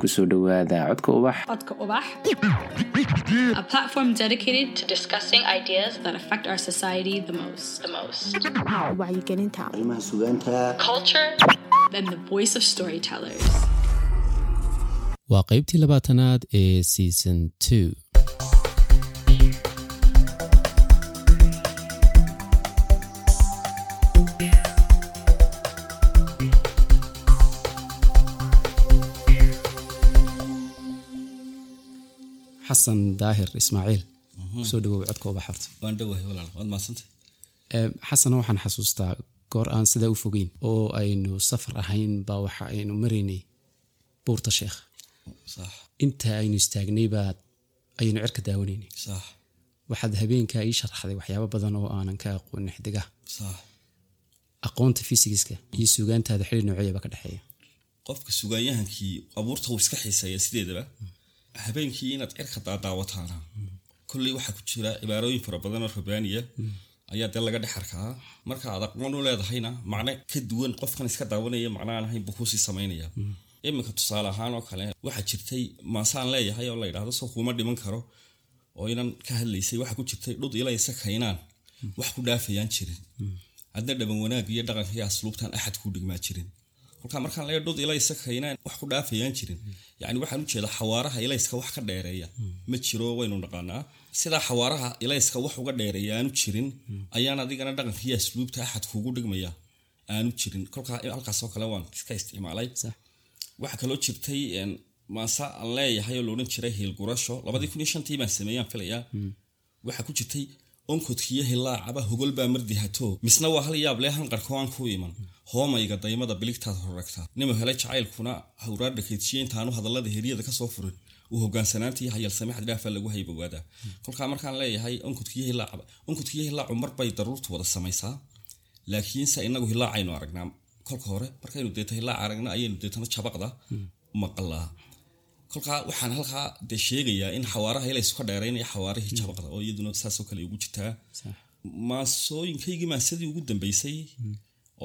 ku soo dhowaada codka ubax Codka Ubax, a platform dedicated to discussing ideas that affect our society the most. The most. wacyigelinta arrimaha sugaanta Culture and the voice of storytellers. waa qaybtii labaatanaad ee season two xasan daahir ismaaciil. Kusoo dhawow codka Ee, xasan waxaan xasuustaa goor aan sidaa u fogeyn oo aynu safar ahayn baa waxa aynu maraynay buurta sheekh. Sax. Inta aynu istaagnay baad ayaynu cirka daawanaynay waxaad habeenkaa ii sharaxday waxyaabo badan oo aanan ka aqoonin xidigaha aqoonta fisigiska iyo sugaantaada xili nooceeyaba ka dhexeeya qofka sugaanyahankii abuurta uu iska xiiseeya sideedaba habeenkii inaad cirka daadaawataana kolley waxaa ku jira cibaarooyin fara badan oo rabaaniya ayaa dee laga dhex arkaa. Marka aad aqoon u leedahayna macno ka duwan qofkan iska daawanaya macnaan ahayn buu kuusii samaynaya. Iminka tusaale ahaan oo kale waxaa jirtay maasaan leeyahay oo la yidhaahdo soo kuuma dhiman karo oo inan ka hadlaysay waxaa ku jirtay dhud ilaysa kaynaan. Wax ku dhaafayaan jirin. Hadna dhaban wanaag iyo dhaqanka iyo asluubtan axad kuu dhigmaa jirin kolkaa markaan leeya dhud ilaysa kaynaan wax ku dhaafayaan jirin. Yacni waxaan u jeedaa xawaaraha ilayska wax ka dheereeya. Ma jiro waynu naqaanaa sidaa xawaaraha ilayska wax uga dheereeya aanu jirin ayaan adigana dhaqanka iyo asluubta axad kuugu dhigmaya aanu jirin. Kolkaa halkaasoo kale waan iska isticmaalay. Waxaa kaloo jirtay maase aan leeyahay oo loodhan jiray hiilgurasho labadii kun iyo shantii baan sameeyaan filayaa waxaa ku jirtay onkodkiyo hilaacaba hogol baa mardihato misna waa hal yaab lee hanqarko aan ku iman. Hoomayga daymada biligtaad horragta nima hele jacaylkuna hawraadha keydsiye intaanu hadallada heryada ka soo furin. Uu hogaansanaantii hayalsame xaddhaafaa lagu haybowaadaa kolkaa markaan leeyahay onkodkiyo hilaacaba onkodkiyo hilaacu marbay daruurtu wada samaysaa. Laakiinse inagu hilaacaynu aragnaa. Kolka hore markaynu deeta hilaac aragna ayaynu deetana jabaqda. Maqalaa kolkaa waxaan halkaa dee sheegayaa in xawaaraha ilaysu ka dheeraynaya xawaarihii jabaqda oo iyaduna saasoo kale ugu jirtaa maasooyinkaygii maasadii ugu dambeysay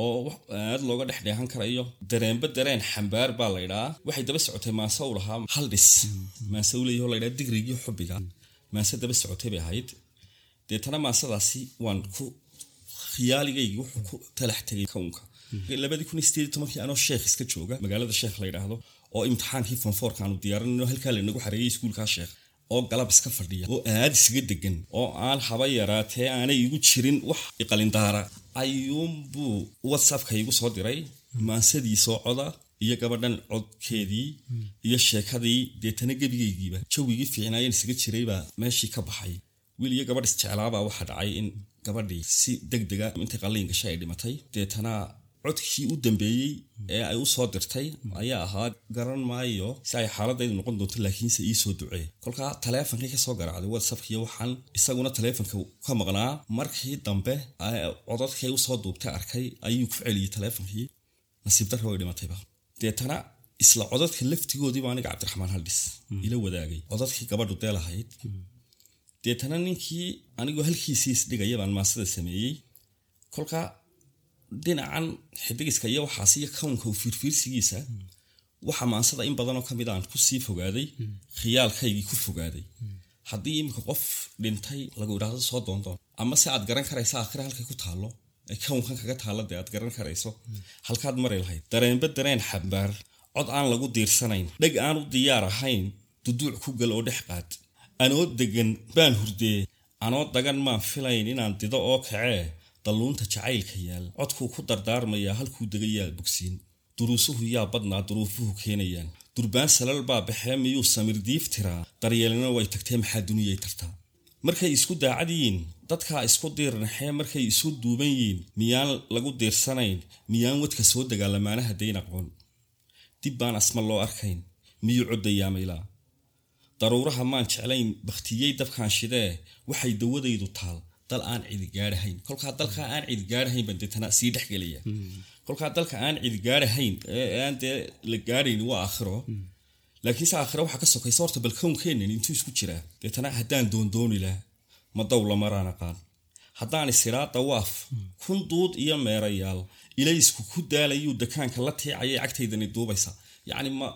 oo wax aad looga dhex dheehan karayo dareenba dareen xambaar baa laydhaa waxay daba socotay maase u lahaa hal dhis. Maase u leeyaho laydhaa digrigii xubiga maase daba socotay bay ahayd. Deetana maasadaasi waan ku khiyaaligaygii wuxuu ku talax tegay kownka labadii kun iyo sideed tobankii anoo sheekh iska jooga magaalada sheekh la yidhaahdo oo imtixaankii fonfoorka aanu diyaarinayno halkaa lanagu xareeyay iskuulkaa sheekh. oo galab iska fadhiya. oo aad isaga degan oo aan haba yaraatee aanay igu jirin wax iqalindaara. ayuunbuu whatsappka igu soo diray. maansadii soo coda iyo gabadhan codkeedii iyo sheekadii. deetana gebigaygiiba jawigii fiicnaayeen isaga jiraybaa meeshii ka baxay. wiil iyo gabadh isjeclaabaa waxaa dhacay in gabadhii si deg dega intay qalliin gashay ay dhimatay. deetana codkii u dambeeyey ee ay u soo dirtay ayaa ahaa garan maayo si ay xaaladaydu noqon doonto laakiinse ii soo ducee kolkaa taleefonkii ka soo garaacday whatsappkiyo waxaan isaguna taleefonka ka maqnaa markii dambe codadkii u soo duubtay arkay ayuu ku celiyey taleefonkii nasiib darra way dhimatayba deetana isla codadka laftigoodiiba aniga cabdiraxmaan haldhis ila wadaagay. Codadkii gabadhu dee lahayd. Deetana ninkii anigoo halkiisii isdhigaya baan maasada sameeyey. kolkaa dhinacan xidigiska iyo waxaas iyo kownka fiirfiirsigiisa waxa maansada in badanoo ka mid aan ku sii fogaaday khiyaalkaygii ku fogaaday. Haddii iminka qof dhintay lagu idhaahdo soo doondoon ama se aad garan karaysa aakhira halkay ku taallo ee kownkan kaga taalla dee aad garan karayso halkaad mari lahayd. Dareenba dareen xambaar cod aan lagu diirsanayn dheg aan u diyaar ahayn duduuc ku gal oo dhex qaad. Anoo degan baan hurdee anoo dagan maan filayn inaan dido oo kacee dalluunta jacaylka yaal codkuu ku dardaarmayaa halkuu degayaa bogsiin. Duruusuhu yaa badnaa duruufuhu keenayaan. Durbaan salal baa baxee miyuu samir diif tiraa? Daryeelina way tagtee maxaa duniyay tartaa? Markay isku daacad yihiin dadkaa isku diirnaxee markay isu duuban yihiin miyaan lagu diirsanayn? Miyaan wadka soo dagaalamaanaha dayn aqoon? Dib baan asma loo arkayn miyuu coddayaa maylaa? Daruuraha maan jeclayn bakhtiyey dabkaan shidee waxay dawadaydu taal dal aan cidigaarahayn kolkaa dalkaa aan cidigaarahayn baan deetana sii dhexgelaya kolkaa dalka aan cidigaarahayn aan dee la gaarayn waa aakhiro. Laakiinse aakhiro waxaa ka sokaysa horta bal intuu isku jiraa deetana haddaan doondooni ma dowla maraan aqaan haddaan isiraa dawaaf kun duud iyo meerayaal ilaysku ku daalayuu dakaanka la tiicayay cagtaydani duubaysa. Yacni ma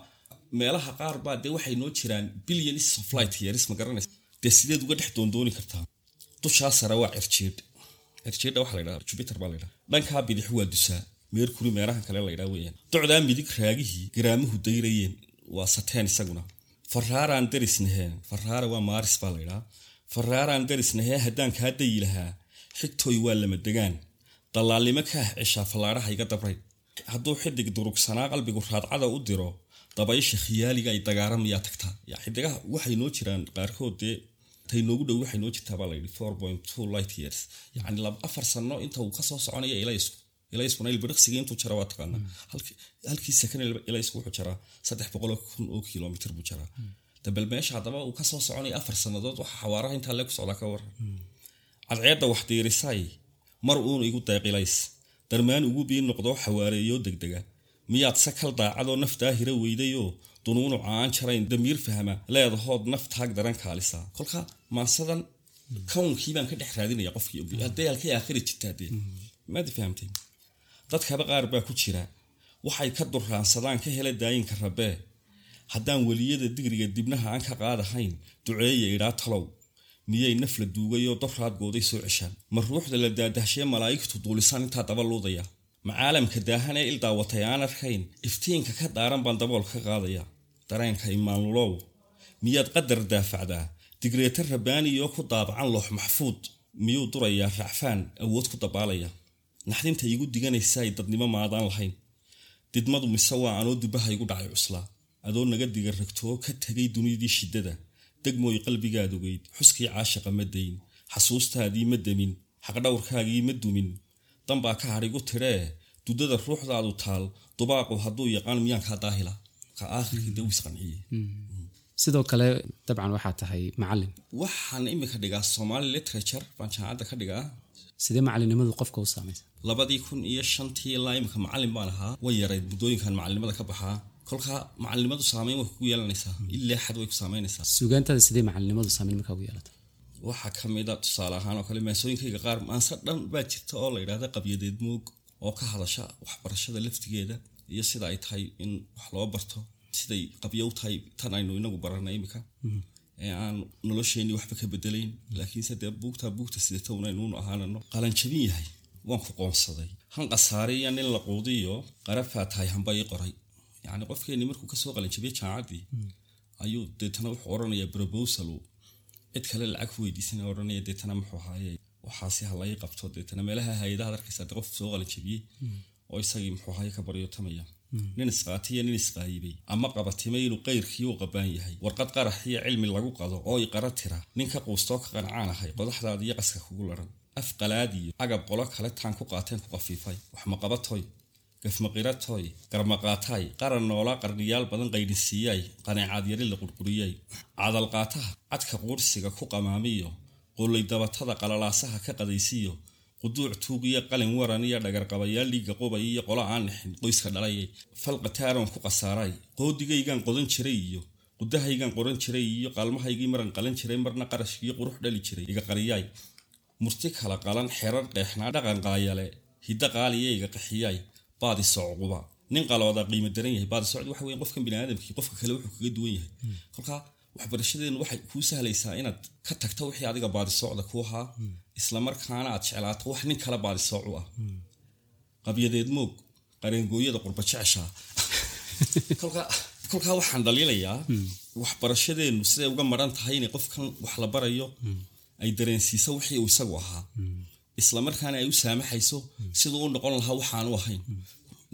meelaha qaar baa dee waxay noo jiraan billions of light years ma garanaysa. Dee sideed uga dhex doondooni kartaa dushaa sare waa cirjiidh cirjiidha waxaa la ydhaha jupiter baa la ydhaha dhankaa bidix waa dusaa meerkuri meerahan kale la ydhaha weeyaan. Docdaa midig raagihii garaamuhu dayrayeen waa sateen isaguna. Faraaraan darisnaheen faraara waa maaris baa la ydhaha faraaraan darisnahee haddaan kaa dayi lahaa xigtooy waa lama degaan. Dallaalnimo kaah ceshaa fallaadhaha iga dabray hadduu xidig durugsanaa qalbigu raadcada u diro dabaysha khiyaaliga ay dagaaramayaa tagtaa. Xidigaha waxay noo jiraan qaarkood dee tay noogu dhow waxay noo jirtaa baa layidhi four point two light years. Yacni laba afar sano inta uu ka soo soconaya ilaysku ilayskuna ilbiriqsiga intuu jara waa taqaana. Halkii sakan ilaysku wuxuu jaraa saddex boqol kun oo kilomitr buu jaraa. Dabel meesha haddaba uu ka soo soconaya afar sannadood waxa xawaaraha intaa lee ku socdaa ka waran cadceedda wax diirisay mar uun igu deeqilays darmaan ugu bii noqdoo xawaareeyoo degdega. Miyaad se kal daacadoo naftaa hira weydayoo dunuunu caan jarayn damiir fahma leedahood naftaag daran kaalisaa kolka maasadan kawnkii baan ka dhex raadinaya qofkii hadday halkay aakhiri jirtaa dee maadi fahamteen dadkaba qaar baa ku jira. Waxay ka duraansadaan ka hela daayinka rabee haddaan weliyada digriga dibnaha aan ka qaadahayn duceeya idhaa talow. Miyay naf la duugayoo dobraadgooday soo ceshaan. Ma ruuxda la daadahshee malaa'igtu duulisaan intaa daba luudaya ma caalamka daahan ee il daawatay aan arkayn iftiinka ka daaran baan dabool ka qaadaya. Dareenka imaanulow miyaad qadar daafacdaa? Digreeta rabbaaniyoo ku daabacan loox maxfuud miyuu durayaa racfaan awood ku dabaalaya. Naxdinta iigu diganaysay dadnimo maadaan lahayn. Didmadu mise waa anoo dubaha igu dhacay cuslaa adoo naga diga ragtoo ka tegay dunidii shiddada. Degmooy qalbigaad ogeyd xuskii caashaqa ma dayn xasuustaadii ma demin xaqdhowrkaagii ma dumin danbaa ka hadhigu tiree dudada ruuxdaadu taal dubaaqu hadduu yaqaan miyaan kaa daahila isqanciye sidoo kale dabcan waxaa tahay macalin. Waxaan imika dhigaa somali literature baan jaamacadda ka dhigaa sidee macalinimadu qofka u saamaysa labadii kun iyo shantii ilaa imika macalin baan ahaa way yarayd muddooyinkan macalinimada ka baxaa kolkaa macalinimadu saameyn way kugu yeelanaysaa. Ilaa xad way ku saameynaysaa. Suugaantada sidee macalinimadu saameyn markaa ugu yeelata waxaa ka mid a tusaale ahaan oo kale maasooyinkayga qaar maanse dhan baa jirta oo la yidhahda qabyadeed moog oo ka hadasha waxbarashada laftigeeda iyo sida ay tahay in wax loo barto siday qabyo u tahay tan aynu inagu baranay imika ee aan nolosheenii waxba ka bedelayn laakiinse dee buugtaa buugta sidata unaynuunu ahaanano qalanjabin yahay waan ku qoonsaday. Han qasaare iyo nin la quudiyo qarafaa tahay hamba ii qoray. Yacni qofkeenii markuu ka soo qalanjabiye jaamacaddii ayuu deetana wuxuu odhanayaa brobosal cid kale lacag ku weydiisana odhanaya deetana muxuu ahaaye waxaasi ha lai qabto deetana meelaha hay'adaha arkaysa de qof soo qalanjabiyey oo isagii muxuu ahaaye ka baryotamaya nin isqaatay iyo nin isqaayibay ama qabatimay inuu qayrkii u qabaan yahay. Warqad qarax iyo cilmi lagu qado oo i qara tira. Nin ka quustoo ka qancaan ahay qodaxdaada iyo qaska kugu laran. Af qalaad iyo agab qolo kale taan ku qaateen ku qafiifay. Wax maqabatoy gafmaqiratoy garmaqaataay qaran noolaa qarniyaal badan qaydhinsiiyay qaneecaadyari la qurquriyay. Cadalqaataha cadka quursiga ku qamaamiyo qullay dabatada qalalaasaha ka qadaysiyo quduuc tuugiyo qalin waran iyo dhagarqabayaal dhiigga qubay iyo qolo aan nixin qoyska dhalayay falqataaron ku qasaaray qoodigaygaan qodan jiray iyo qudahaygaan qoran jiray iyo qaalmahaygii maran qalan jiray marna qarashkiyo qurux dhali jiray iga qariyaay murti kala qalan xerar qeexnaa dhaqan qaayale hidda qaaliya iga qaxiyay baadi socquba nin qalooda qiimo daran yahay baadi socd waxa weya qofkan biniaadamkii qofka kale wuxuu kaga duwan yahay. Kolkaa waxbarashadeenu waxay kuu sahlaysaa inaad ka tagto wixii adiga baadisocda ku ahaa islamarkaana aad jeclaato wax nin kale baadisooc u ah. Qabyadeed moog qareengooyada qurba jeceshaa. Kolkaa waxaan dhaliilayaa waxbarashadeenu siday uga maran tahay inay qofkan wax la barayo ay dareensiiso wixii uu isagu ahaa islamarkaana ay u saamaxayso siduu u noqon lahaa waxaanu ahayn.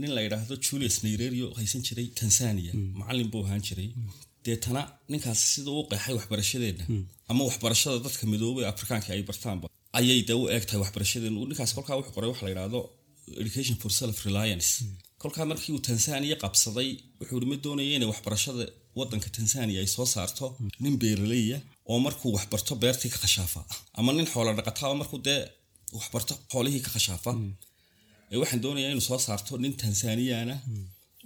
Nin la yidhaahdo julius nairerio haysan jiray tanzania macalin buu ahaan jiray. Deetana ninkaas siduu u qeexay waxbarashadeenna ama waxbarashada dadka midoobay afrikaanka ay bartaanba. Ayay dee u eeg tahay waxbarashadeenu. Ninkaas kolkaa wuxuu qoray waxa la yidhaahdo education for self reliance kolkaa markii uu tanzania qabsaday wuxuu ma doonaya inay waxbarashada wadanka tanzania ay soo saarto? Nin beeraleya oo markuu waxbarto beertii ka khashaafa. Ama nin xoola dhaqataa oo markuu dee waxbarto xoolihii ka khashaafa. Ee waxaan doonayaa inuu soo saarto nin tanzaniyaana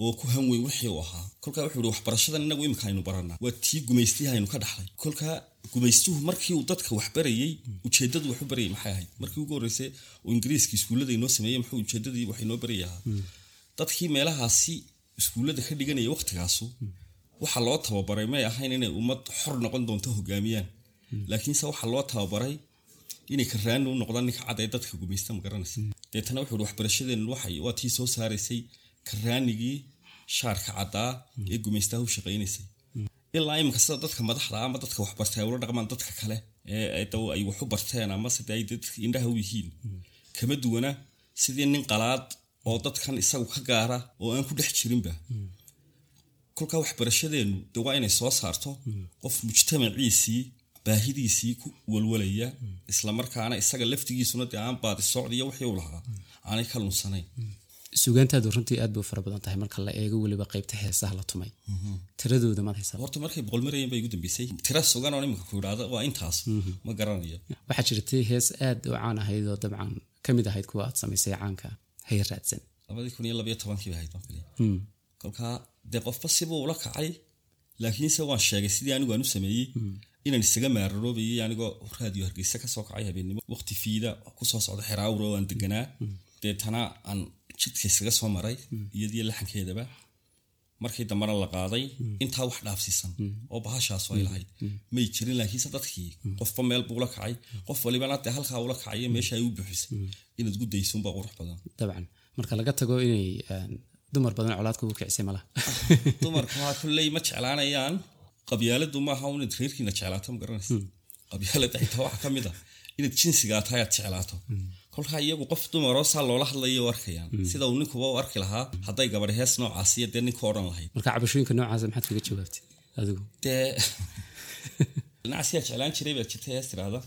oo ku hanweyn wixii uu ahaa. Kolkaa wuxuu ihi waxbarashadan inagu imika aynu baranaa. Waa tii gumaystiha aynu ka dhaxlay. Kolkaa gumaystuhu markii uu dadka wax barayey ujeedadu wax u barayay maxay ahayd? Markii ugu horreysay oo ingiriiska iskuullada inoo sameeyey muxuu ujeedadii wax inoo barayay ahaa? Dadkii meelahaasi iskuullada ka dhiganaya waqtigaasu waxaa loo tababaray may ahayn inay ummad xor noqon doonto hogaamiyaan. Laakiinse waxaa loo tababaray inay karaani u noqdaan ninka cad ee dadka gumaysta ma garanaysa. Deetana wuxuu ihi waxbarashadeennu waxay waa tii soo saaraysay karaanigii shaarka caddaa ee gumaystaha u shaqaynaysay. Ilaa iminka sida dadka madaxda ama dadka waxbartay ay ula dhaqmaan dadka kale ay waxu barteen ama sida ay dadka indhaha u yihiin. Kama duwana sidii nin qalaad oo dadkan isagu ka gaara oo aan ku dhex jirinba. Kolkaa waxbarashadeennu de waa inay soo saarto qof mujtamaciisii baahidiisii ku walwalaya islamarkaana isaga laftigiisuna dee aan baadi socdiyo wixii u lahaa aanay ka lunsanayn. Sugaantaadu runtii aad bay u fara badan tahay marka la eego weliba qaybta heesaha la tumay. Tiradooda maad haysaa horta markay boqol marayeen bay igu dambeysay. Tira sugan oo iminka ku idhaahda waa intaas. Ma garanayo waxaa jirtay hees aad u caan ahayd oo dabcan ka mid ahayd kuwa aad samaysay caanka hay raadsan. Labadii kun iyo labayo tobankii bay ahayd baan filaya kolkaa dee qofba sibuu ula kacay laakiinse waan sheegay sidii anigu aan u sameeyey inaan isaga maararoobayay anigoo raadiyo hargeysa ka soo kacay habeennimo. Waqti fiida ku soo socda xeraawr oo aan deganaa. Deetana aan jidka iskaga soo maray iyadiyo laxankeedaba. Markii dambena la qaaday intaa wax dhaafsiisan oo bahashaas ay lahayd. May jirin laakiinse dadkii. Qofba meel buu la kacay qof walibana dee halkaa ula kacay meesha ay u buuxisay. Inaad gudaysunbaa qurux badan. Dabcan. Marka laga tago inay dumar badan colaadka ugu kicisay malaha dumarkaa kolley ma jeclaanayaan qabyaaladu maaha inaad reerkiina jeclaato ma garanaysa. Qabyaalada xitaa waxa ka mid a inaad jinsigaa tahay aad jeclaato. Kolkaa iyagu qof dumaroo saa loola hadlayo u arkayaan. Sida uu ninkuba u arki lahaa hadday gabadh hees noocaasiyo dee ninka odhan lahayd. Marka cabashooyinka noocaasa maxaad kaga jawaabtay adigu? Dee nacasiyaa jeclaan jiray baad jirtay hees tiraahda?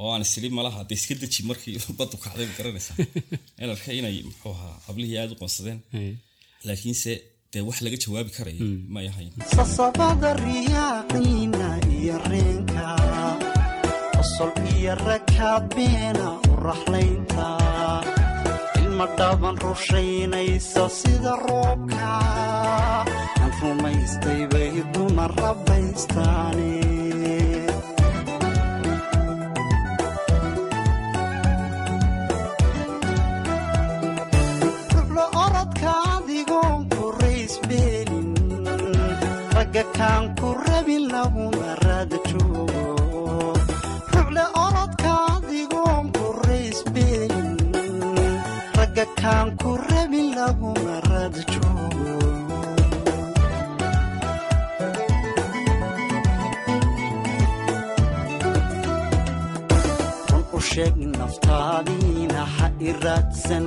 Oo aan isiri malaha dee iska deji markii badu kacday ma garanaysaa in arkay inay muxuu ahaa hablihii aada u qoonsadeen. Laakiinse dee wax laga jawaabi karaya may ahayn sasabada riyaaqiina iyo reenka qosol iyo rakaabeena u raxlaynta. Ilma dhaban rushaynaysa sida roobka aan rumaystay bay dumar rabaystaane kaan ku rabin laguma raada joogo ruxle orodka adigoon ku raysbeelin ragga kaan ku rabin laguma raada joogo run u sheeg naftaadiina ha i raadsan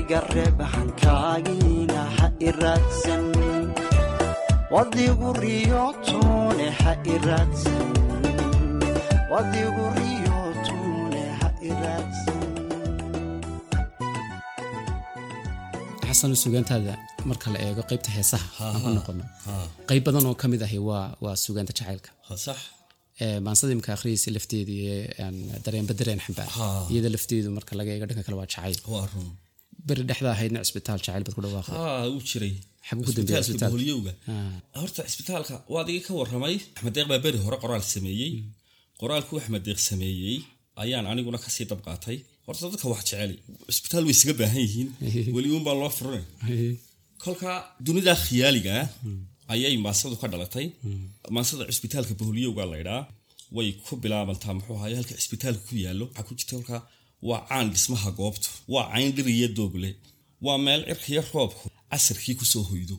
iga reeb ha i raadsan wadigu riyootune ha sugaantaada marka la eego qaybta heesaha aan ku noqono. qayb badan oo ka mid ahi waa waa sugaanta jacaylka. Maansada imka akhriyaysa lafteedu dareenba dareen xambaa iyada lafteedu marka laga eego dhanka kale waa jacayl beri dhexda ahaydna cisbitaal jacayl baad ku dhawaaqday Cisbitaalka cisbitaalka? boholyowga horta cisbitaalka waa adigii ka waramay axmed deeq baa beri hore qoraal sameeyey. Qoraalku axmed deeq sameeyey. Ayaan aniguna ka sii dab qaatay. Horta dadka wax jecel cisbitaal way isaga baahan yihiin. Weli uunbaa loo furanay kolka dunida khiyaaliga ah ayay maasadu ka dhalatay. Maasada cisbitaalka boholyowga laydhaa way ku bilaabantaa muxuu ahaye halka cisbitaalka ku yaallo waxaa ku jirta kolka waa caan dhismaha goobtu waa cayn dhir iyo doogle waa meel cirkiyo roobku casarkii ku soo hoydo.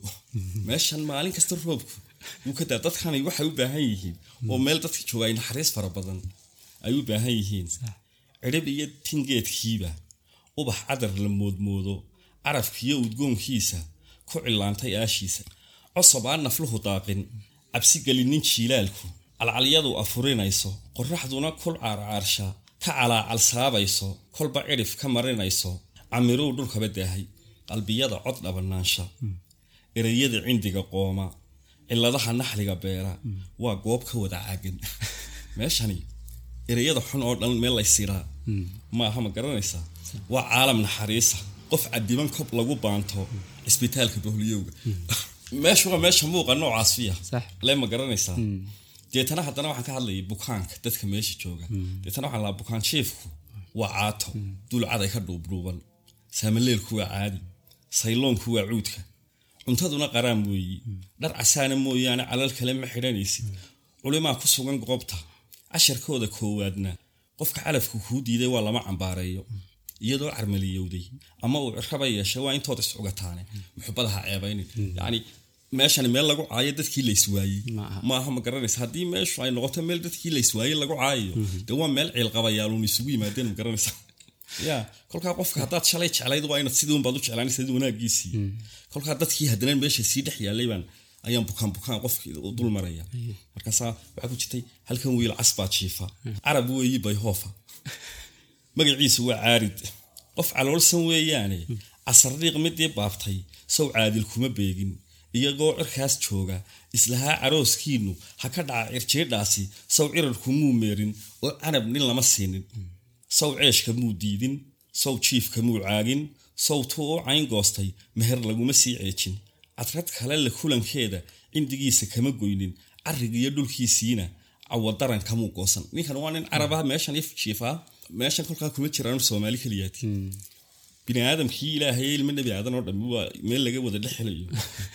Meeshan maalin kasta roobku wuu ka daa dadkani waxay u baahan yihiin oo meel dadka jooga naxariis fara badan ay u baahan yihiin. Cidhib iyo tingeedkiiba ubax cadar la moodmoodo carafkiyo udgoonkiisa ku cilaantay aashiisa. Cosob aan nafluhu daaqin cabsi gelinin jiilaalku calcalyadu afurinayso qorraxduna kul caarcaarsha ka calaacalsaabayso kolba cidhif ka marinayso camiruu dhulkaba daahay qalbiyada cod dhabanaansha ereyada cindiga qooma ciladaha naxliga beera waa goob ka wada caagan meeshani ereyada xun oo dhan meel laysiraa maaha ma garanaysaa waa caalam naxariisa. Qof cadiban kob lagu baanto cisbitaalka boholyowga meesha waa meesha muuqa noocaas fiya Sax. le ma garanaysaa deetana haddana waxaan ka hadlayay bukaanka dadka meesha jooga. Deetana waxaan lahaa bukaan jiifku waa caato. Dulcad ay ka dhuubdhuuban saamaleelku waa caadi sayloonku waa cuudka. Cuntaduna qaraan weeyi dhar casaana mooyaane calal kale ma xidhanaysid. Culimaa ku sugan goobta. Casharkooda koowaadna. Qofka calafka kuu diiday waa lama cambaareeyo. Iyadoo carmaliyowday. Ama uu ciraba yeeshay waa intood iscugataane muxubadaha ceebaynin yacni meeshani meel lagu caayo dadkii layswaayey Ma aha. maaha ma garanaysa. Haddii meeshu ay noqoto meel dadkii layswaayey lagu caayayo dee waa meel ciilqabayaaluun isugu yimaadeen ma garanaysa ya kolkaa qofka haddaad shalay jeclayd waa inaad sidii unbaad u jeclaanaysa sidii wanaagiisii kolkaa dadkii haddana meesha sii dhex yaalay baan ayaan bukaan bukaan qofkii u dul maraya. Markaasaa waxaa ku jirtay halkan wiil cas baa jiifa. Carab weeyi bayhoofa magaciisu waa caarid. Qof caloolsan weeyaane casardiiq midii baabtay sow caadil kuma beegin. Iyagoo cirkaas jooga islahaa carooskiinnu ha ka dhaca cirjiidhaasi sow cirarku muu meerin oo canab nin lama siinin sow ceeshka muu diidin sow jiifka muu caagin sow tuu u cayn goostay meher laguma sii ceejin. Cadrad kale la kulankeeda cindigiisa kama goynin carrigiiyo dhulkiisiina cawadaran kamuu goosan. Ninkan waa nin carabah meeshan if jiifaa meeshan kolkaa kuma jiraan soomaali keliyaati bini aadamkii ilaahay ilma nebi aadan oo dhammi waa meel laga wada dhex helayo.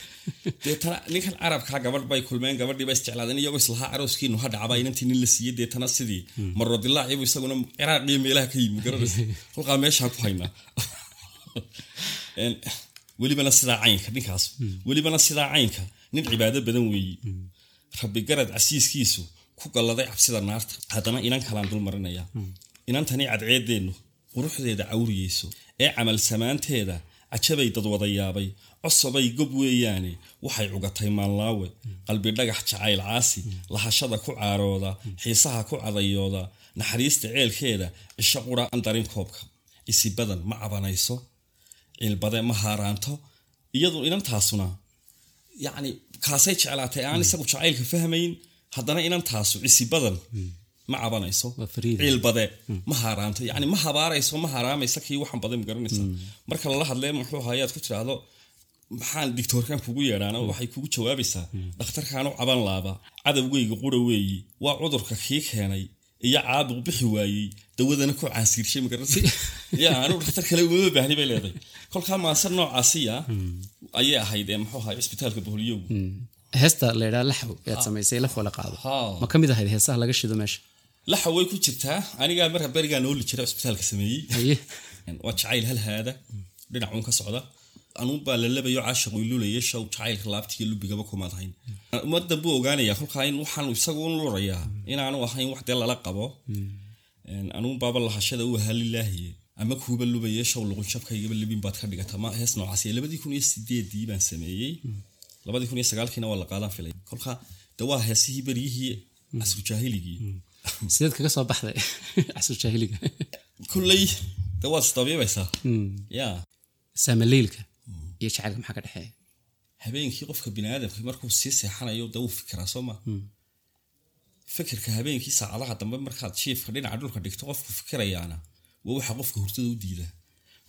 Deetana ninkan carabkaa gabadh bay kulmeen gabadhii bay isjeclaadeen iyagoo islahaa carooskiinu ha inantii nin la siiyey deetana sidii. Marodilaacibu isaguna ciraaqiyo meelaha ka yimi garanaysa kolkaa meeshaan ku haynaa welibana sidaa caynka ninkaas. Welibana sidaa caynka nin cibaado badan weeyi. Rabbi garad casiiskiisu ku galladay cabsida naarta haddana inan kalaan dul marinaya. Inantani cadceedeennu quruxdeeda cawriyeyso ee camal samaanteeda cajabay dad wada yaabay cosobay gob weeyaane waxay cugatay maanlaawe qalbi dhagax jacayl caasi lahashada ku caarooda xiisaha ku cadayooda naxariista ceelkeeda cisho qura an darin koobka. Isi badan ma cabanayso cilbade ma haaraanto iyadu inantaasuna yacni kaasay jeclaatay aan isagu jacaylka fahmayn haddana inantaasu cisi badan ma cabanayso ciilbade ma haaraanto yacni ma habaarayso ma haraamaysa kii waxan badan ma garanaysa. Marka lala hadlee muxuu ahaa ayaad ku tiraahdo maxaan digtoorkan kugu yeedhaana waxay kugu jawaabaysaa dhakhtarkaanu caban laaba cadowgeyga qura weeyi waa cudurka kii keenay iyo caabuq bixi waayey dawadana ku caansiirshay magaranaysa ya anigu dhakhtar kale umama baahni bay leedahay. Kolkaa maasar noocaasiya ayay ahayd ee muxuu ahaa cisbitaalka boholiyowgu heesta la yidhaha laxw ayaad samaysay laf wala qaado. Haa. ma ka mid ahayd heesaha laga shido meesha laxa way ku jirtaa. Anigaa marka berigaa nooli jira cisbitaalka sameeyey. Waa jacayl hal haada. Dhinacuun ka socda. Anuunbaa la labayo caashiqu ilulaya shaw jacaylka laabtiiyo lubigaba kumaad hayn ummadan buu ogaanayaa kolkaa in waxaan isagu u lurayaa inaanu ahayn wax dee lala qabo. Anuunbaaba lahashada u ahaa lilaahiye ama kuuba lubaya shaw luqunjabkaygaba libin baad ka dhigata. Ma hees noocaas labadii kun iyo sideedii baan sameeyey. Labadii kun iyo sagaalkiina waa la qaadaan filay. Kolkaa de waa heesihii beryihii casru jaahiligii sideed kaga soo baxday casur jaahiliga kulley de waad isdabiibaysaa ya saamaleylka iyo jacaylka maxaa ka dhexeeya habeenkii qofka biniaadamka markuu sii seexanayo dee wuu fikiraa soo ma fikirka habeenkii saacadaha dambe markaad jiifka dhinaca dhulka dhigto qofku fikirayaana waa waxa qofka hurdada u diida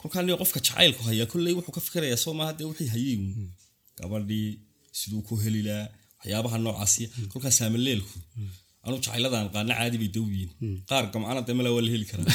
kolkaa nin qofka jacaylku hayaa kolley wuxuu ka fikirayaa soo maaha dee wixii hayey gabadhii siduu ku helilaa waxyaabaha noocaasi kolkaa saamaleelku anuu jacayladan qaana caadi bay dawyiin qaar gamcana dee mala waa la heli karaa.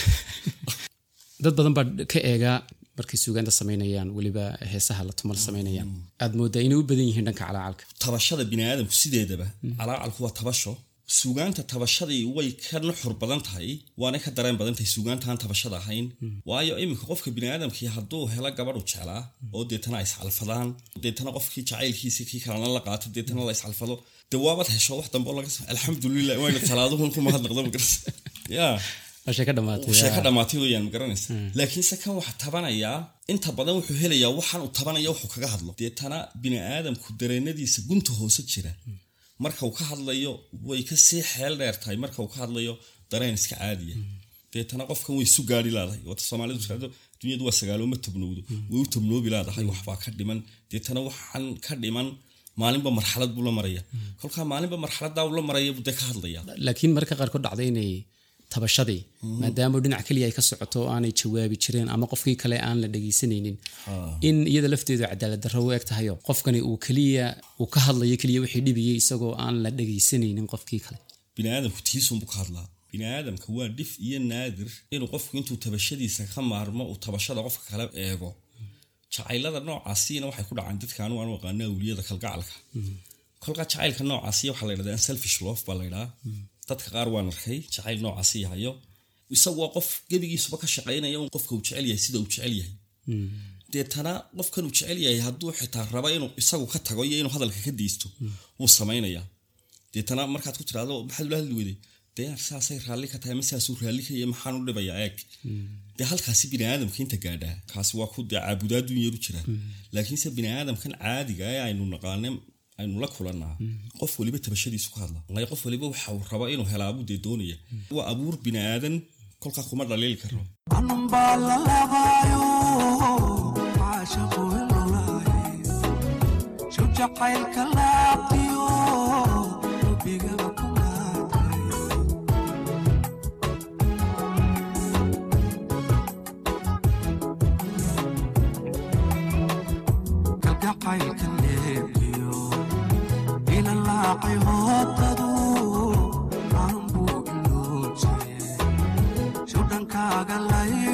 Dad badan baa ka eegaa markay suugaanta samaynayaan weliba heesaha la tumal samaynayaan aad moodaa inay u badan yihiin dhanka calaacalka tabashada biniaadamku sideedaba calaacalku waa tabasho suugaanta tabashadii way ka nuxur badan tahay waanay ka dareen badan tahay suugaantaan tabashada ahayn. Waayo iminka qofka biniaadamkii hadduu helo gabadhu jeclaa oo deetana ay iscalfadaan deetana qofkii jacaylkiisii kii kalena la qaato deetana la iscalfado dee waabaad hesho wax dambe laga alxamdulilah wayna salaaduhun ku mahadnaqdo magaras ya. Sheeka dhamaatay weyaan magaranaysa laakiinse kan waxa tabanayaa inta badan wuxuu helayaa waxaan uu tabanaya wuxuu kaga hadlo. Deetana biniaadamku dareenadiisa gunta hoose jira marka uu ka hadlayo way ka sii xeel dheer marka uu ka hadlayo dareen iska caadiya. Deetana qofkan way isu gaari laadahay. Wata soomaalidu dunyadu waa sagaalo ma tobnowdo way u tobnoobi laadahay waxbaa ka dhiman. Deetana waxaan ka dhiman maalinba marxalad buu la maraya kolkaa maalinba marxaladaa uu la maraya buu dee ka hadlaya laakiin marka qaarkood dhacda inay tabashadii maadaama dhinac keliya ay ka socoto aanay jawaabi jireen ama qofkii kale aan la dhegaysanaynin in iyada lafteedu cadaalad darro u eg tahayo qofkani uu keliya uu ka hadlayo keliya wixii dhibiyey isagoo aan la dhegaysanaynin qofkii kale. Biniaadamku tiisunbuu ka hadlaa. Biniaadamka waa dhif iyo naadir inuu qofku intuu tabashadiisa ka maarmo uu tabashada qofka kale eego. Jacaylada noocaasina waxay ku dhacaan dadka anu aan aqaana awliyada kalgacalka. Kolkaa jacaylka noocaasi waxaa la ydhahdaa selfish love baa la ydhahaa dadka qaar waan arkay jacayl noocaasi yahayo isagu waa qof gebigiisuba ka shaqaynaya un qofka uu jecel yahay sida uu jecel yahay. Deetana qofkan uu jecel yahay hadduu xitaa raba inuu isagu ka tago iyo inuu hadalka ka deysto wuu samaynayaa. Deetana markaad ku tiraahdo maxaad ula hadli weyday dee saasay raalli ka tahay ma saasuu raalli ka yahay maxaan u dhibayaa eeg. Dee halkaasi bini aadamka inta gaadhaa kaasi waa ku dee caabudaadun yaru jira laakiinse bini aadamkan caadiga ee aynu naqaane aynu la kulannaa. Qof waliba tabashadiisu ka hadla. Qof waliba waxa uu raba inuu helaabuu dee doonaya. Waa abuur bini aadan kolkaa kuma dhaliili karo shudhankaaga kuqolamaana aan la xajeclaynine maxaa maxaa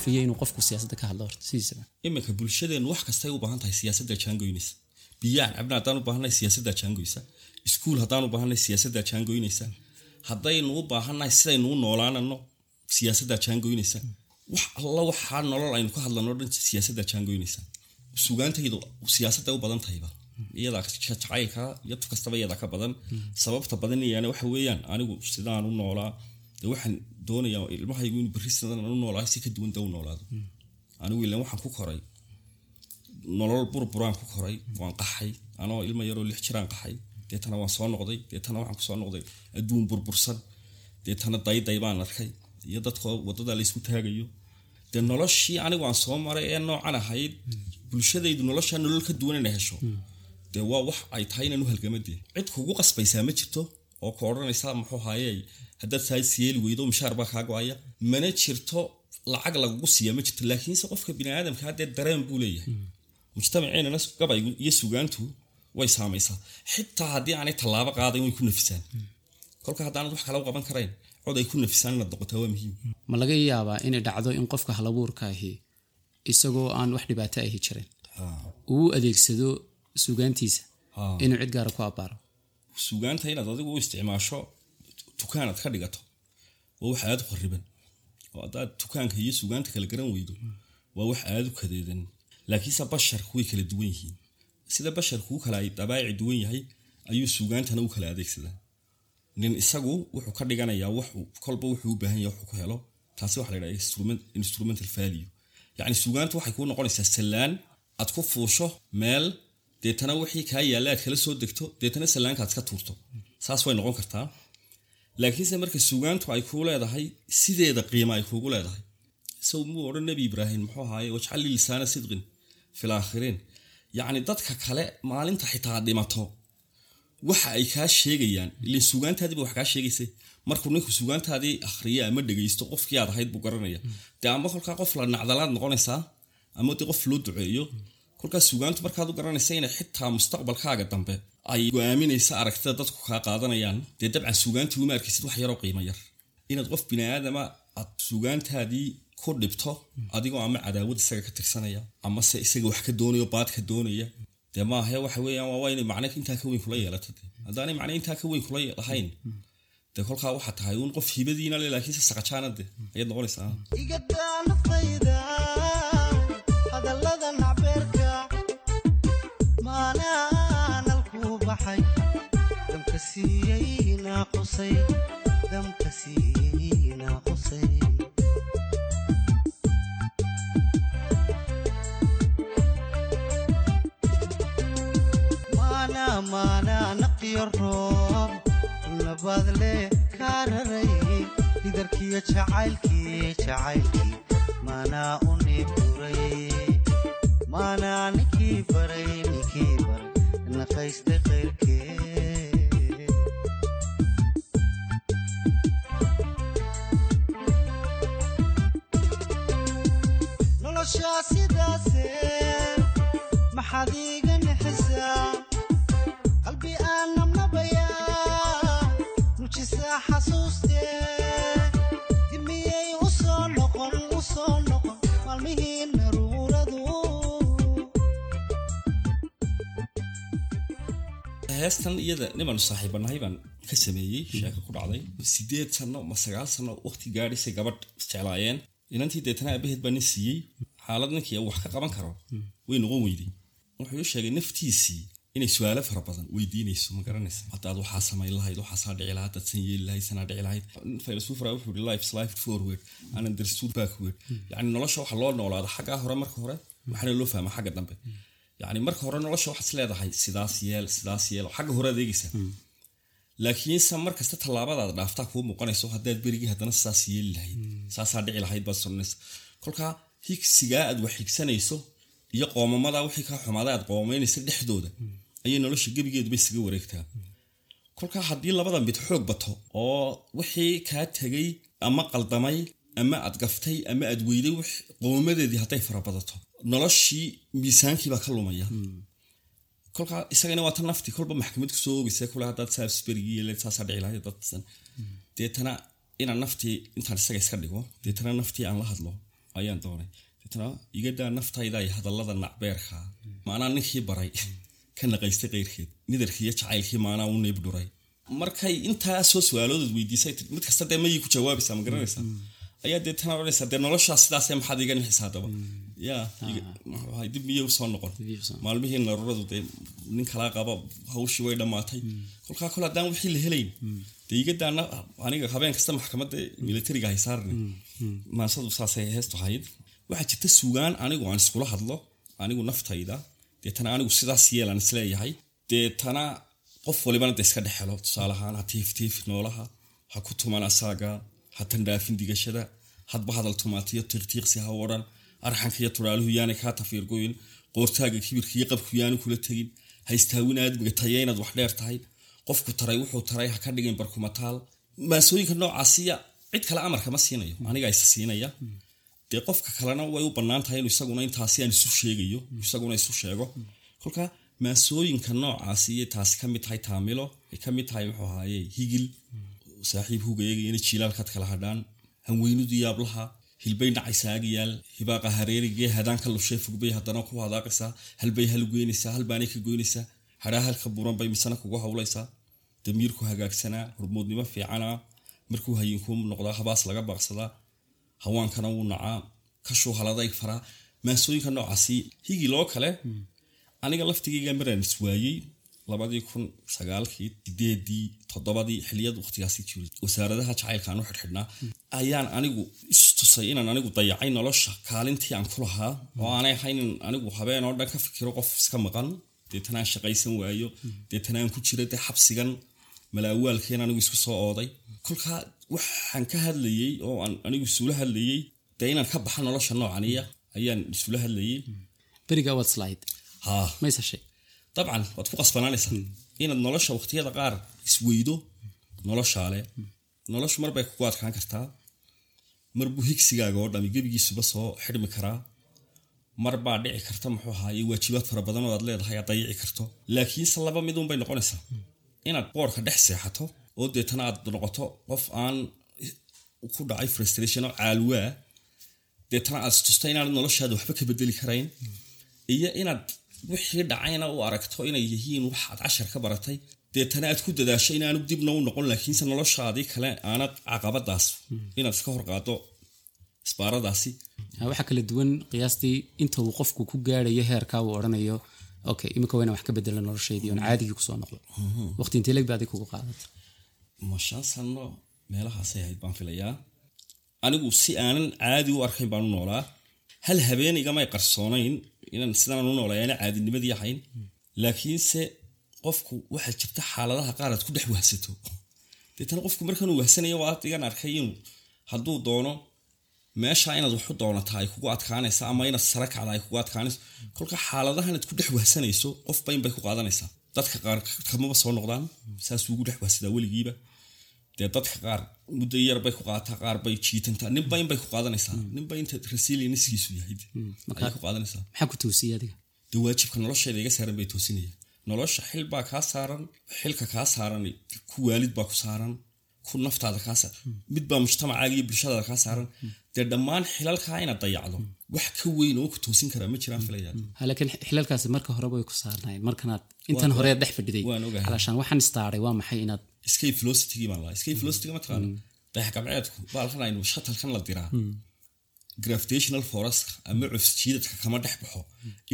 maxaa kalifaya inuu qofku siyaasadda ka hadlo horta sidiisaba iminka bulshadeennu wax kastay u baahan tahay siyaasadda jaangoynaysa biyaan cabna haddaan u baahannahay siyaasadda jaangoysa iskuul haddaan u baahannahay siyaasadda jaangoynaysa haddaynu u baahannahay sidaynu u noolaanano siyaasadda jaangoynaysa wax alla waxaa nolol aynu ka hadlano dhan siyaasadda jaangoynaysa sugaantaydu siyaasadda u badan tahayba iyadaa jacaylka iyo tu kastaba iyadaa ka badan. Sababta badan yaana waxa weeyaan anigu sidaan u noolaa dee waxaan doonayaa ilmahaygu inuu berri sidan u noolaa si ka duwan da u noolaado. Anigu ilan waxaan ku koray. Nolol burburaan ku koray waan qaxay. Anoo ilmo yaroo lix jiraan qaxay. Deetana waan soo noqday. Deetana waxaan ku soo noqday adduun burbursan. Deetana dayday baan arkay. Iyo dadkoo waddada laysku taagayo. Dee noloshii anigu aan soo maray ee noocan ahayd bulshadaydu noloshaa nolol ka duwan inay hesho. Dee waa wax ay tahay inaan u halgamadee cid kugu qasbaysaa ma jirto oo ku odhanaysa muxuu haaye haddaad tahay siyeeli weydo mishaar baa kaa go'aya mana jirto lacag lagugu siiya ma jirto. Laakiinse qofka bini aadamka haddee dareen buu leeyahay. Mujtamaceennana gabaygu iyo sugaantu way saamaysaa. Xitaa haddii aanay tallaabo qaadayn way ku nafisaan. Kolka haddaanad wax kala u qaban karayn cod ay ku nafisaan inaad noqotaa waa muhiim. Ma laga yaabaa inay dhacdo in qofka halabuurka ahi isagoo aan wax dhibaato ahi jirin? Uu adeegsado sugaantiisa inuu cid gaara ku abbaaro sugaanta inaad adigu u isticmaasho dukaanaad ka dhigato. Waa wax aada u qariban. Oo haddaad dukaanka iyo sugaanta kala garan weydo waa wax aada u kadeedan. Laakiinse basharku way kala duwan yihiin sida basharku u kala ay dabaaci duwan yahay ayuu sugaantana u kala adeegsadaa. Nin isagu wuxuu ka dhiganayaa wax kolba wuxuu u baahan yahay wuxuu ku helo taasi waxa la yidhaha instrument, instrumental value. Yacni sugaantu waxay kuu noqonaysaa sallaan. Aad ku fuusho meel deetana wixii kaa yaalla aad kala soo degto deetana sallaanka aad iska tuurto. Saas way noqon kartaa laakiinse marka sugaantu ay kuu leedahay sideeda qiima ay kuugu leedahay. Isagu muu odhan nebi ibraahim muxuu ahaaye wajcal lii sidqin fil yacni dadka kale maalinta xitaa dhimato. Waxa ay kaa sheegayaan ilin sugaantaadiiba wax kaa sheegaysa markuu ninku sugaantaadii akhriya ama dhegaysto qofkii aad ahayd buu garanaya. Dee ama kolkaa qof la nacdalaad noqonaysaa ama dee qof loo duceeyo kolkaas sugaantu markaad u garanaysa inay xitaa mustaqbalkaaga dambe ay go'aaminaysa aragtida dadku kaa qaadanayaan. Dee dabcan sugaantii uma arkaysid wax yaroo qiimo yar. Inaad qof bini aadama aad sugaantaadii ku dhibto adigoo ama cadaawad isaga ka tirsanaya amase isaga wax ka doonayo baad ka doonaya dee maahe waxa waa inay macne intaa ka weyn kula yeelato de haddaanay macne intaa ka weyn kula lahayn dee kolkaa waxaa tahay uun qof hibadiina le laakiinse saqajaana de ayaad noqonaysaa ninkii baray ninkii baray naqaystay qayrkee heestan iyada nibaanu saaxiibanahay baan ka sameeyey sheeko ku dhacday sideed sano ma sagaal sano waqti gaadhisay gabadh isjeclaayeen inantii deetana aabaheed baa nin siiyey xaalad ninkii wax ka qaban karo way noqon weyday wuxuu sheegay naftiisii inay su'aalo fara badan weydiinayso ma garanaysa. Haddaad waxaa samayn lahayd waxaasaa dhici lahayd haddaad san yeeli lahayd sanaa dhici lahayd. Filosofer wuxuu yihi life life forward. And understood backward yacni nolosha waxa loo noolaada xaggaa hore marka hore waxaana loo fahmaa xagga dambe. Yacni marka hore nolosha waxaad leedahay sidaas yeel sidaas yeel xagga hore adeegaysa. Laakiinse markasta tallaabadaad dhaaftaa kuu muuqanayso haddaad berigii haddana sidaas yeeli lahayd saasaa dhici lahayd baad soranaysa kolkaa higsigaa aad wax higsanayso iyo qoomamadaa wixii kaa xumaaday aad qoomaynaysa dhexdooda ayay nolosha gebigeeduba isaga wareegtaa. Kolkaa haddii labada mid xoog bato oo wixii kaa tegay ama qaldamay ama aad gaftay ama aad weyday qoomadeedii hadday fara badato noloshii miisaankiibaa ka lumaya. Kolkaa isagana waa nafti kolba maxkamad ku soo oogaysa kule haddaad saasaa dhici lahayd dadsan. Deetana inaan naftii intaan isaga iska dhigo deetana naftii aan la hadlo ayaan doonay deetana igadaa naftayda iyo hadallada nacbeerka maanaa ninkii baray ka naqaystay qayrkeed nidarkii iyo jacaylkii maanaa u neyb dhuray markay intaa soo su'aaloodood weydiisay mid kasta dee mayii ku jawaabaysaa ma garanaysaa? Ayaa deetana odhanaysaa dee noloshaa sidaasee maxaad iga nixisa haddaba ahay, dib miyay u soo noqon? Maalmihii naruuradu dee nin kalaa qaba hawshii way dhammaatay. Kolkaa kole haddaan wixii la helayn dee igadaana aniga habeen kasta maxkamadda militariga hay saarni maansadu saasay heestu ahayd waxaa jirta sugaan anigu aan iskula hadlo anigu naftayda. Deetana anigu sidaas yeelaan is leeyahay deetana qof walibana de iska dhexelo tusaale ahaan ha tiiftiifi noolaha ha ku tuman asaaga ha tandhaafin digashada hadba hadal tumaatiyo tiiqtiiqsi ha odhan arxanka iyo turaaluhu yaanay kaa tafiirgoyin qoortaaga kibirka iyo qabku yaanu kula tegin ha istaawin aadmiga taya inaad wax dheer tahay. Qofku taray wuxuu taray ha ka dhigin barkumataal. Maasooyinka noocaasiya cid kale amarka ma siinayo aniga isa siinaya dee qofka kalena way u bannaan tahay inuu isaguna intaasi aan isu sheegayo isaguna isu sheego. Kolka maasooyinka noocaasi iyo taasi ka mid tahay taamilo ay ka mid tahay muxuu ahaaye higil. Saaxiib hugayaga inay jiilaalkaad kala hadhaan. Hanweynidu yaablaha hilbay dhacaysaagayaal hibaaqa hareerigee hadaan ka lushee fogbay haddana ku hadaaqaysaa halbay halgoynaysaa halbaanay ka goynaysaa hadhaa halka buran bay misana kugu hawlaysaa damiirku hagaagsanaa hormoodnimo fiicanaa. Markuu hayinkuu noqdaa habaas laga baaqsadaa hawaankana wuu nacaa kashuu haladayg faraa maasooyinka noocaasi higi loo kale aniga laftigayga maraan iswaayey labadii kun sagaalkii sideedii toddobadii xiliyad waqtigaasi jiray wasaaradaha jacaylka aan u xidhxidhnaa ayaan anigu istusay inaan anigu dayacay nolosha kaalintii aan ku lahaa oo aanay ahayn in anigu habeen oo dhan ka fikiro qof iska maqan. Deetana aan shaqaysan waayo deetana aan ku jira dee xabsigan malaawaalkeen anigu isku soo ooday. Kolkaa waxaan ka hadlayey oo aan anigu isula hadlayey dee inaan ka baxa nolosha noocaniya ayaan isula hadlayey berigaa waad dabcan waad ku qasbanaanaysaa inaad nolosha waqtiyada qaar isweydo noloshaale. Noloshu marbay kugu adkaan kartaa. Mar buu higsigaaga oo dhami gebigiisuba soo xidhmi karaa. Mar baa dhici karta muxuu ahaaye waajibaad fara badan oo aad leedahay aad dayici karto. Laakiinse laba midun bay noqonaysaa. Inaad boorka dhex seexato oo deetana aad noqoto qof aan ku dhacay frustration oo caalwaa deetana aad istusta inaanad noloshaada waxba ka bedeli karayn iyo inaad wixii dhacayna u aragto inay yihiin wax aad cashar ka baratay deetana aad ku dadaasho inaanu dibna u noqon laakiinse noloshaadii kale aanad caqabadaas inaad iska horqaado isbaaradaasi. Waxaa kala duwan qiyaastii inta uu qofku ku gaarayo heerkaa uu odhanayo okay imika waa inaan wax ka bedelo noloshaydii oon caadigii ku soo noqdo. Waqti intee leg baadi kugu qaadata ma shan sano meelahaasay ahayd baan filayaa. Anigu si aanan caadi u arkayn baan u noolaa. Hal habeen igamay qarsoonayn inaan sidaan u noolay caadinimadii ahayn. Laakiinse qofku waxaa jirta xaaladaha qaar aad ku dhex wahsato deetana qofku markanuu wahsanaya waa adigan arkay inuu hadduu doono meesha inaad waxu doonataa ay kugu adkaanaysa ama inaad sare kacda ay kugu adkaanayso. Kolka xaaladaha inaad ku dhex wahsanayso qofba in bay ku qaadanaysaa. Dadka qaar kamaba soo noqdaan? Saasuu ugu dhex wahsadaa weligiiba dee dadka qaar muddo yar bay ku qaataa qaar bay jiitantaa. Ninba in bay ku qaadanaysaa. Ninba inta resilienskiisu yahay. Ayay ku toosiyay adiga? Dee waajibka nolosheeda iga saaran bay toosinaya nolosha xil baa kaa saaran xilka kaa saaran ku waalid baa ku saaran ku naftaada kaa saaran mid baa mujtamacaaga iyo bulshadaada kaa saaran. Dee dhammaan xilalkaa inaad dayacdo wax ka weyn oo ku toosin karaa ma jiraan filayaa Ha, laakiin xilalkaasi marka horeba way ku saarnaayeen. Markanaad intan hore dhex fadhiday alaashaan waxaan istaaray waa maxay inaad escape velocity baan lahaa escape velocity ma taqaana dayax gabceedku baalkan aynu shatalkan la diraa gravitational force ama cufs jiidadka kama dhex baxo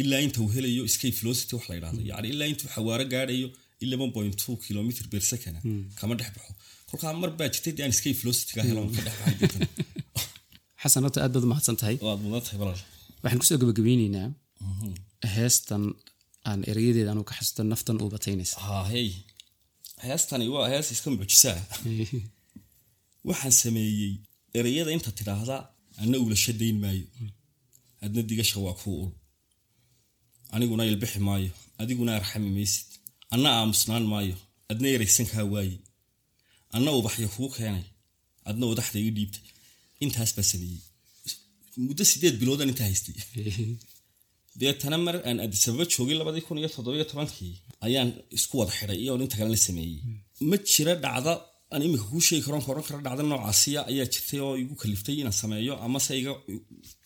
ilaa inta uu helayo escape velocity wax la yidhahdo yacni ilaa intuu xawaaro gaadhayo eleven point two kilometer per second. kama dhex baxo kolkaa mar baa jirtay dee aan escape velocity-ga helon ka dhex baxay xasan horta aad baad u mahadsan tahay waad mudan tahay walaal waxaan ku soo gabagabeyneynaa heestan aan erayadeeda anu ka xasuusto naftan uu bataynaysa heestani waa hees iska mucjisaa waxaan sameeyey ereyada inta tidhaahda anna ulasha dayn maayo. Adna digasha waa kuu ul. Aniguna ilbixi maayo. Adiguna arxami maysid. Anna aamusnaan maayo. Adna eraysan kaa waaye. Anna ubaxyo kuu keenay. Adna udaxda ii dhiibtay. Intaas baa sameeyey. Muddo sideed biloodan intaa haystay deetana mar aan adisababa joogay labadii kun iyo toddobiyo tobankii ayaan isku wada xidhay iyoon inta kalena sameeyey. Ma jira dhacda aan imika kuu sheegi karoon ka oran kara dhacda noocaasiya ayaa jirtay oo igu kaliftay inaan sameeyo amase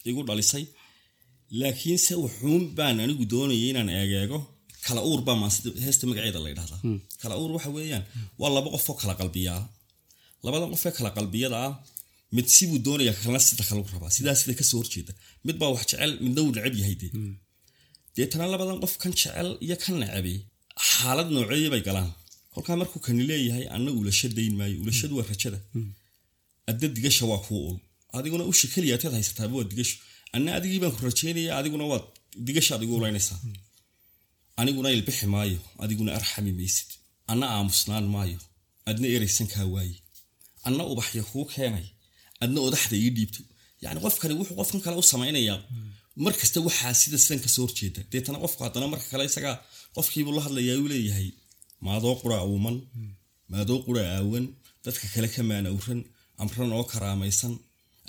igu dhalisay. Laakiinse wuxuun baan anigu doonayay inaan eegeego kala uur baa maan heesta magaceeda la ydhahdaa kala uur waxa weeyaan waa laba qof oo kala qalbiyaa. Labadan qof ee kala qalbiyada ah mid sibuu doonaya kalna sida kalu rabaa. Sidaa sida ka soo horjeeda. Mid baa wax jecel midna wuu necab yahay dee. Deetana labadan qof kan jecel iyo kan necabay xaalad nooceeya bay galaan. Kolkaa markuu kani leeyahay anna ulasha dayn maayo ulashadu waa rajada. Adda digasha waa kuu ul adiguna usha keliyaataad haysataaba waa digasho anna adigii baan ku rajaynaya adiguna waad digasha adigu ulaynaysaa. Aniguna ilbixi maayo adiguna arxami maysid. Anna aamusnaan maayo adna eraysan kaa waaye anna ubaxya kuu keenay adna odaxda ii dhiibtay yacni qofkani wuxuu qofkan kale u samaynayaa mar kasta waxaa sida sidan ka soo horjeeda. Deetana qofku haddana marka kale isagaa qofkiibuu la hadlayaa uu leeyahay maadoo qura uuman maadoo qura aawan dadka kale ka maanawran amran oo karaamaysan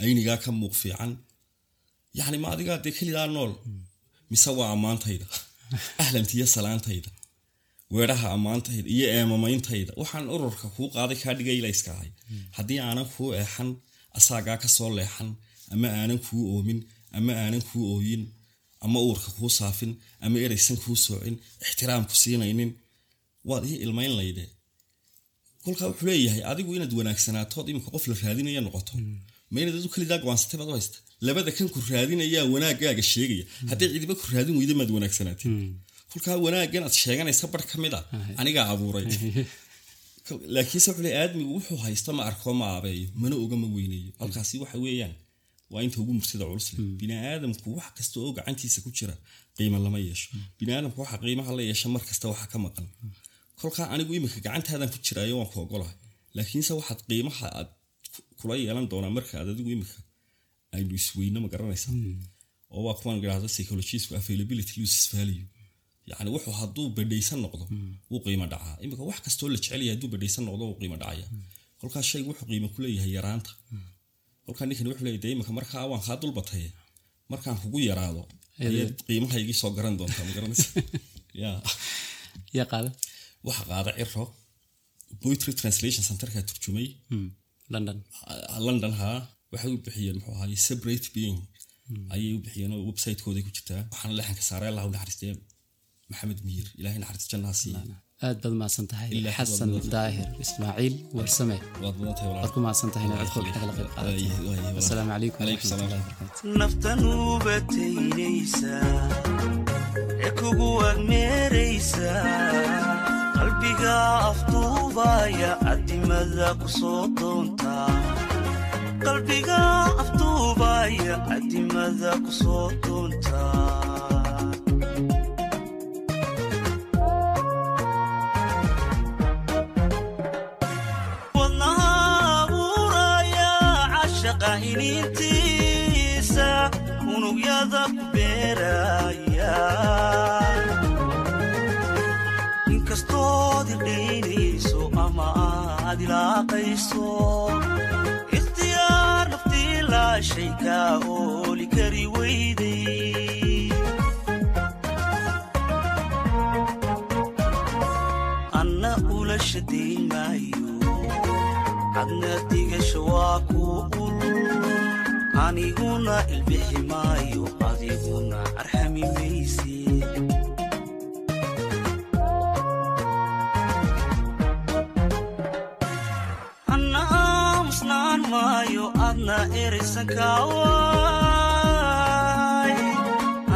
aynigaa ka muuq fiican. Yacni ma adigaa dee kelidaa nool mise waa ammaantayda ahlantiyo salaantayda weedhaha ammaantayda iyo eemamayntayda waxaan ururka kuu qaaday kaa dhigaylayska ahay. Haddii aanan kuu eexan asaagaa ka soo leexan ama aanan kuu oomin ama aanan kuu ooyin ama uurka kuu saafin ama eraysan kuu soocin ixtiraamku siinaynin. Waad ii ilmayn layde. Kolkaa wuxuu leeyahay adigu inaad wanaagsanaatood iminka qof la raadinaya noqoto. Ma inaad adu kelidaa go'aansatay baad u haysta. Labada kan ku raadinayaa wanaaggaaga sheegaya. Hadday cidiba ku raadin weyda maad wanaagsanaatin kolkaa wanaaggan aad sheeganaysa bar ka mid a anigaa abuuray laakiinse wuxuu leeyahay aadmigu wuxuu haysta ma arko ma aabeeyo mana oga ma weyneeyo. Halkaasi waxa weeyaan waa inta ugu mursida culus leh. Bini aadamku wax kasta oo gacantiisa ku jira qiimo lama yeesho. Bini aadamku waxa qiimaha la yeesha mar kasta waxa ka maqan. Kolkaa anigu iminka gacantaadan ku jiraayo waan ku ogolahay. Laakiinse waxaad qiimaha aad kula yeelan doonaa marka aad adigu iminka aynu isweyno ma garanaysaa oo waa kuwan idhahda psychologisku availability loses value yacni wuxuu hadduu badhaysan noqdo wuu qiimo dhacaa. Iminka wax kastoo la jecel yahay hadduu badhaysan noqdo wuu qiimo dhacaya. Kolkaa shaygu wuxuu qiimo ku leeyahay yaraanta. Kolkaa ninkani wuxuu leeyahay dee iminka markaa waan kaa dulbataye markaan kugu yaraado ayaad qiimahaygii soo garan doontaa ma garanaysa? Ya yaa qaada? Waxa qaada ciro poetry translation centerka turjumay. London. London haa. Waxay u bixiyeen muxuu ahaay separate being. Ayay u bixiyeen oo website-kooday ku jirtaa. Waxaana leexanka saaray allah u naxariistee maxamed miir ilahay naxariista jannaha siiye aad baad mahadsan tahay xasan daahir ismaaciil warsame waad ku mahadsan tahay inaad codkooda kala qayb qaadatay asalaamu calaykum Calaykum salaam. waraxmatullahi wabarakaatu naftan ubataynaysaa ee kugu agmeeraysaa qalbiga afduubaya adimada ku soo doontaa qalbiga afduubaya adimada ku soo doontaa qaa'iniintiisa unugyada ku beeraya inkastood idhaynayso ama aad ilaaqayso ikhtiyaar naftii laashay kaa ooli kari weyday anna ula shadayn maayo cadna aniguna ilbixi maayo adiguna arxami mayse anna aamusnaan maayo adna eraysan kaawaay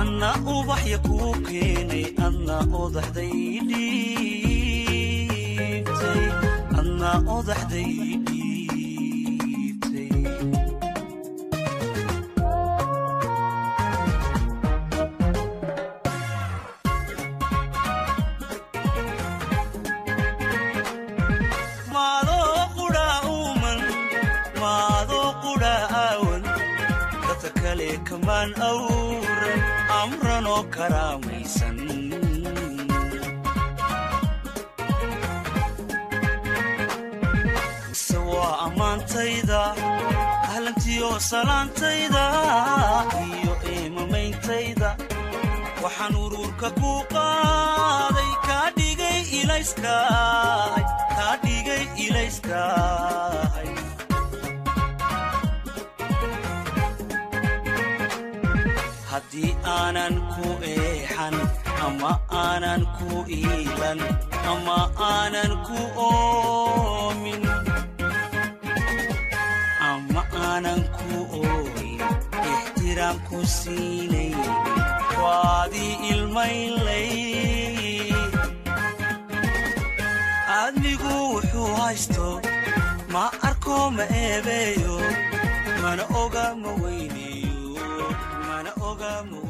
anna ubaxya kuu keenay adna odaxday dhiibtay kamaan awran amranoo karaamaysan mise waa ammaantayda ahlantiyo salaantayda iyo eemameyntayda waxaan uruurka ku qaaday kaa dhigay ilayskaay kaa dhigay ilayskaay haddii aanan ku eexan ama aanan ku iilan ama aanan ku oomin ama aanan ku ooyin ixtiraam ku siinayn waadii ilmaynlay aadmigu wuxuu haysto ma arko ma eebeeyo mana oga ma 我甘我。